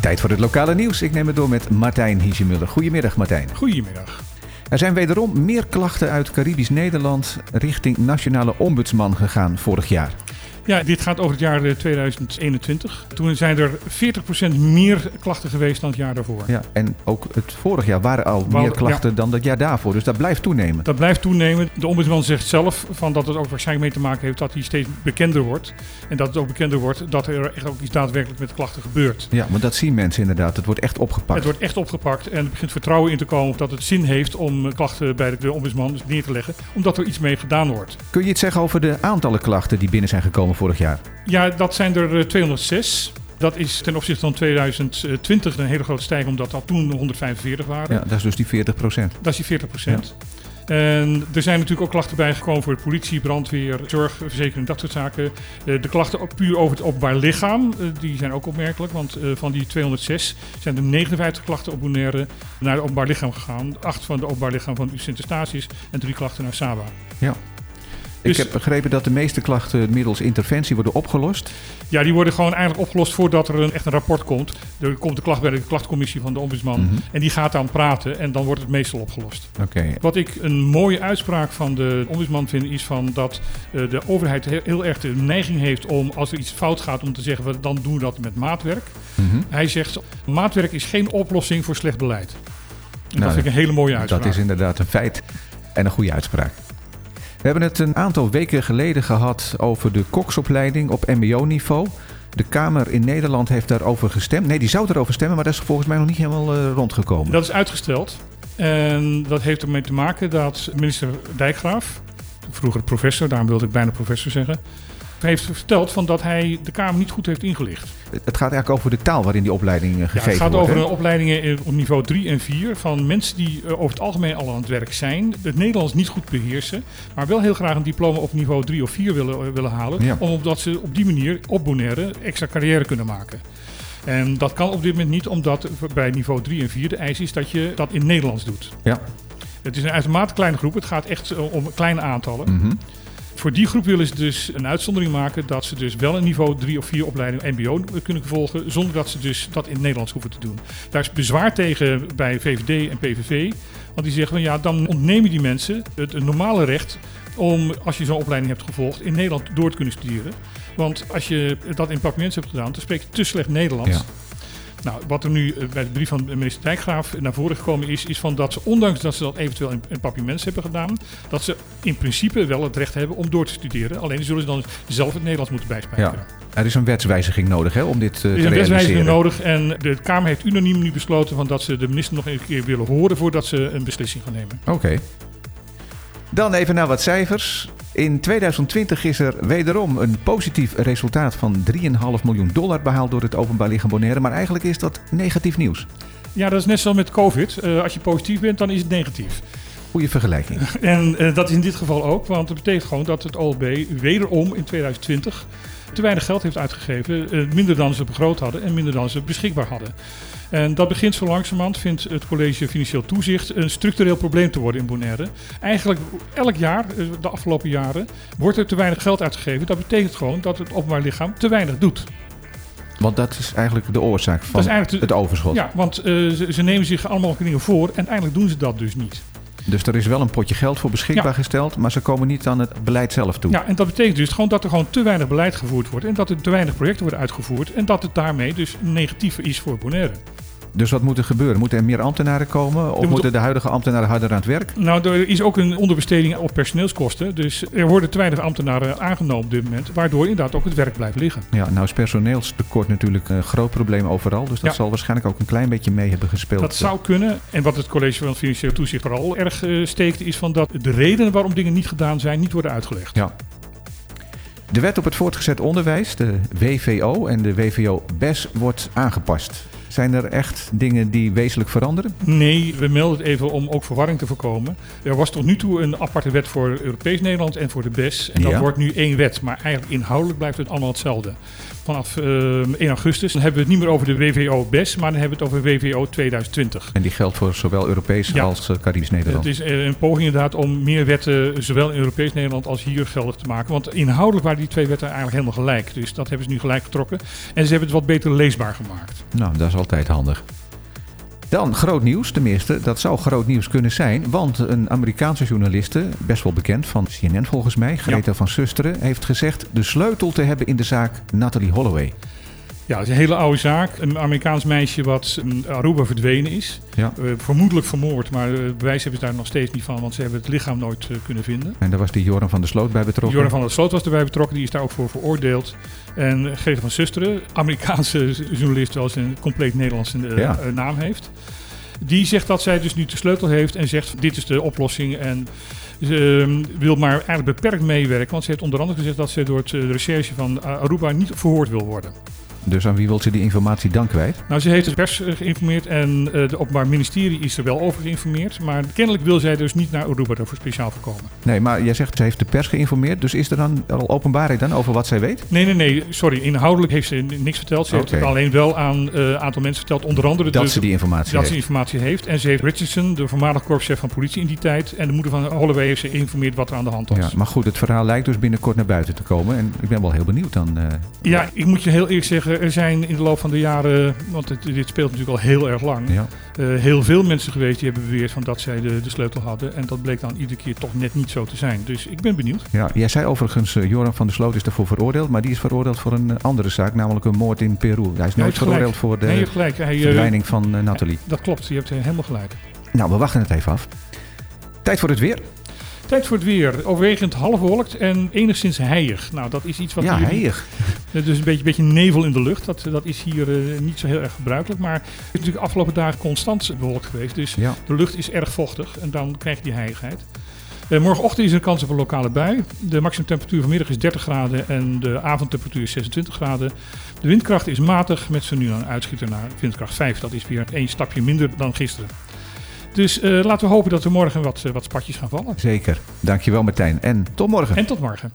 Tijd voor het lokale nieuws. Ik neem het door met Martijn Hiesjemuller. Goedemiddag Martijn. Goedemiddag. Er zijn wederom meer klachten uit Caribisch Nederland richting Nationale Ombudsman gegaan vorig jaar. Ja, dit gaat over het jaar eh, 2021. Toen zijn er 40% meer klachten geweest dan het jaar daarvoor. Ja, en ook het vorig jaar waren al meer klachten dan dat jaar daarvoor. Dus dat blijft toenemen. Dat blijft toenemen. De ombudsman zegt zelf van dat het ook waarschijnlijk mee te maken heeft dat hij steeds bekender wordt. En dat het ook bekender wordt dat er echt ook iets daadwerkelijk met klachten gebeurt. Ja, want dat zien mensen inderdaad. Het wordt echt opgepakt. Het wordt echt opgepakt en er begint vertrouwen in te komen dat het zin heeft om klachten bij de ombudsman dus neer te leggen, omdat er iets mee gedaan wordt. Kun je iets zeggen over de aantallen klachten die binnen zijn gekomen vorig jaar? Ja, dat zijn er eh, 206. Dat is ten opzichte van 2020 een hele grote stijging, omdat dat toen 145 waren. Ja, dat is dus die 40 procent. Dat is die 40 procent. En er zijn natuurlijk ook klachten bijgekomen voor de politie, brandweer, zorg, verzekering, dat soort zaken. Eh, De klachten puur over het openbaar lichaam, eh, die zijn ook opmerkelijk. Want eh, van die 206 zijn er 59 klachten op Bonaire naar het openbaar lichaam gegaan. Acht van het openbaar lichaam van Sint Eustatius en drie klachten naar Saba. Ja. Dus- Ik heb begrepen dat de meeste klachten middels interventie worden opgelost. Ja, die worden gewoon eigenlijk opgelost voordat er een, echt een rapport komt. Er komt de klacht bij de klachtcommissie van de ombudsman. Mhm. En die gaat dan praten en dan wordt het meestal opgelost. Oké. Wat ik een mooie uitspraak van de ombudsman vind, is van dat eh, de overheid heel, heel erg de neiging heeft om, als er iets fout gaat, om te zeggen, "we- dan doen we dat met maatwerk. Mhm. Hij zegt, maatwerk is geen oplossing voor slecht beleid. En Nou, dat vind ik een hele mooie uitspraak. Dat is inderdaad een feit en een goede uitspraak. We hebben het een aantal weken geleden gehad over de koksopleiding op mbo-niveau. De Kamer in Nederland heeft daarover gestemd. Nee, die zou erover stemmen, maar dat is volgens mij nog niet helemaal eh, rondgekomen. Dat is uitgesteld. En dat heeft ermee te maken dat minister Dijkgraaf, vroeger professor, daarom wilde ik bijna professor zeggen, heeft verteld van dat hij de Kamer niet goed heeft ingelicht. Het gaat eigenlijk over de taal waarin die opleiding eh, Ja, gegeven het gaat wordt. over opleidingen in- op niveau 3 en 4 van mensen die eh, over het algemeen al aan het werk zijn, het Nederlands niet goed beheersen, maar wel heel graag een diploma op niveau 3 of 4 willen, eh, willen halen, Ja. omdat ze op die manier op Bonaire extra carrière kunnen maken. En dat kan op dit moment niet, omdat bij niveau 3 en 4 de eis is dat je dat in Nederlands doet. Ja. Het is een uitermate kleine groep, het gaat echt om kleine aantallen. Mhm. Voor die groep willen ze dus een uitzondering maken dat ze dus wel een niveau 3 of 4 opleiding MBO kunnen volgen, zonder dat ze dus dat in het Nederlands hoeven te doen. Daar is bezwaar tegen bij VVD en PVV, want die zeggen van ja, dan ontnemen die mensen het, normale recht om, als je zo'n opleiding hebt gevolgd, in Nederland door te kunnen studeren. Want als je dat in papiaments hebt gedaan, dan spreek je te slecht Nederlands. Nou, wat er nu eh, bij de brief van minister Dijkgraaf naar voren gekomen is, is van dat ze, ondanks dat ze dat eventueel in, in papiaments hebben gedaan, dat ze in principe wel het recht hebben om door te studeren. Alleen zullen ze dan zelf het Nederlands moeten bijspijkeren. Ja. Er is een wetswijziging nodig hè, om dit eh, Er te is een wetswijziging realiseren. nodig en de Kamer heeft unaniem nu besloten van dat ze de minister nog een keer willen horen voordat ze een beslissing gaan nemen. Oké. Dan even naar wat cijfers. In 2020 is er wederom een positief resultaat van 3,5 miljoen dollar behaald door het Openbaar Lichaam Bonaire. Maar eigenlijk is dat negatief nieuws. Ja, dat is net zoals met COVID. Eh, als je positief bent, dan is het negatief. Goeie vergelijking. En eh, dat is in dit geval ook, want dat betekent gewoon dat het OLB wederom in 2020 te weinig geld heeft uitgegeven. eh, minder dan ze begroot hadden en minder dan ze beschikbaar hadden. En dat begint zo langzamerhand, vindt het college Financieel Toezicht, een structureel probleem te worden in Bonaire. Eigenlijk elk jaar, eh, de afgelopen jaren, wordt er te weinig geld uitgegeven. Dat betekent gewoon dat het openbaar lichaam te weinig doet. Want dat is eigenlijk de oorzaak van het overschot. Ja, want ze, ze nemen zich allemaal dingen voor en eigenlijk doen ze dat dus niet. Dus er is wel een potje geld voor beschikbaar Ja. gesteld, maar ze komen niet aan het beleid zelf toe. Ja, en dat betekent dus gewoon dat er gewoon te weinig beleid gevoerd wordt en dat er te weinig projecten worden uitgevoerd en dat het daarmee dus negatief is voor Bonaire. Dus wat moet er gebeuren? Moeten er meer ambtenaren komen? Of moet- moeten de huidige ambtenaren harder aan het werk? Nou, er is ook een onderbesteding op personeelskosten, dus er worden te weinig ambtenaren aangenomen op dit moment, waardoor inderdaad ook het werk blijft liggen. Ja, nou is personeelstekort natuurlijk een groot probleem overal. Dus dat Ja. zal waarschijnlijk ook een klein beetje mee hebben gespeeld. Dat zou kunnen. En wat het college van Financieel Toezicht vooral erg eh, steekt, is van dat de redenen waarom dingen niet gedaan zijn, niet worden uitgelegd. Ja. De wet op het voortgezet onderwijs, de WVO en de WVO-BES, wordt aangepast. Zijn er echt dingen die wezenlijk veranderen? Nee, we melden het even om ook verwarring te voorkomen. Er was tot nu toe een aparte wet voor Europees Nederland en voor de BES. En dat Ja. wordt nu één wet, maar eigenlijk inhoudelijk blijft het allemaal hetzelfde. Vanaf eh, 1 augustus dan hebben we het niet meer over de WVO-BES, maar dan hebben we het over WVO 2020. En die geldt voor zowel Europees Ja. als eh, Caribisch Nederland. Het is eh, een poging inderdaad om meer wetten, zowel in Europees Nederland als hier geldig te maken. Want inhoudelijk waren die twee wetten eigenlijk helemaal gelijk. Dus dat hebben ze nu gelijk getrokken. En ze hebben het wat beter leesbaar gemaakt. Nou, dat is altijd handig. Dan groot nieuws, tenminste, dat zou groot nieuws kunnen zijn. Want een Amerikaanse journaliste, best wel bekend van CNN volgens mij, Greta van Susteren, heeft gezegd de sleutel te hebben in de zaak Natalie Holloway. Ja, het is een hele oude zaak. Een Amerikaans meisje wat in Aruba verdwenen is. Ja. Eh, vermoedelijk vermoord, maar eh, bewijs hebben ze daar nog steeds niet van, want ze hebben het lichaam nooit eh, kunnen vinden. En daar was die Joran van der Sloot bij betrokken. Joran van der Sloot was erbij betrokken, die is daar ook voor veroordeeld. En Greta van Susteren, Amerikaanse journalist, ze een compleet Nederlandse Ja. naam heeft. Die zegt dat zij dus nu de sleutel heeft en zegt dit is de oplossing. En ze eh, wil maar eigenlijk beperkt meewerken, want ze heeft onder andere gezegd dat ze door het, de recherche van Aruba niet verhoord wil worden. Dus aan wie wil ze die informatie dan kwijt? Nou, ze heeft de pers eh, geïnformeerd en eh de Openbaar Ministerie is er wel over geïnformeerd. Maar kennelijk wil zij dus niet naar Aruba daarvoor speciaal voorkomen. Nee, maar jij zegt ze heeft de pers geïnformeerd. Dus is er dan al openbaarheid dan over wat zij weet? Nee, nee, nee, sorry. Inhoudelijk heeft ze niks verteld. Ze heeft het alleen wel aan een aantal mensen verteld. Onder andere Dat de, ze die informatie dat ze heeft. informatie heeft. En ze heeft Richardson, de voormalig korpschef van politie in die tijd. En de moeder van Holloway heeft ze geïnformeerd wat er aan de hand was. Ja, maar goed, het verhaal lijkt dus binnenkort naar buiten te komen. En ik ben wel heel benieuwd dan. eh, Ja, ik moet je heel eerlijk zeggen, er zijn in de loop van de jaren, want het- dit speelt natuurlijk al heel erg lang, ja. eh, heel veel mensen geweest die hebben beweerd van dat zij de, de sleutel hadden. En dat bleek dan iedere keer toch net niet zo te zijn. Dus ik ben benieuwd. Ja, jij zei overigens, eh, Joran van der Sloot is daarvoor veroordeeld. Maar die is veroordeeld voor een eh, andere zaak, namelijk een moord in Peru. Hij is nooit veroordeeld voor de nee. Hij, eh, verdwijning van eh, Nathalie. dat klopt, je hebt helemaal gelijk. Nou, we wachten het even af. Tijd voor het weer. Tijd voor het weer. Overwegend half bewolkt en enigszins heilig. Nou, dat is iets wat ja, hier- heilig. Dus een beetje, beetje nevel in de lucht. Dat, dat is hier eh, niet zo heel erg gebruikelijk. Maar het is natuurlijk de afgelopen dagen constant bewolkt geweest. Dus Ja. de lucht is erg vochtig en dan krijg je die heiligheid. Eh, morgenochtend is er een kans op een lokale bui. De maximumtemperatuur vanmiddag is 30 graden en de avondtemperatuur is 26 graden. De windkracht is matig met zo nu een uitschieter naar windkracht 5. Dat is weer één stapje minder dan gisteren. Dus eh, laten we hopen dat er morgen wat, eh, wat spatjes gaan vallen. Zeker. Dankjewel Martijn. En tot morgen. En tot morgen.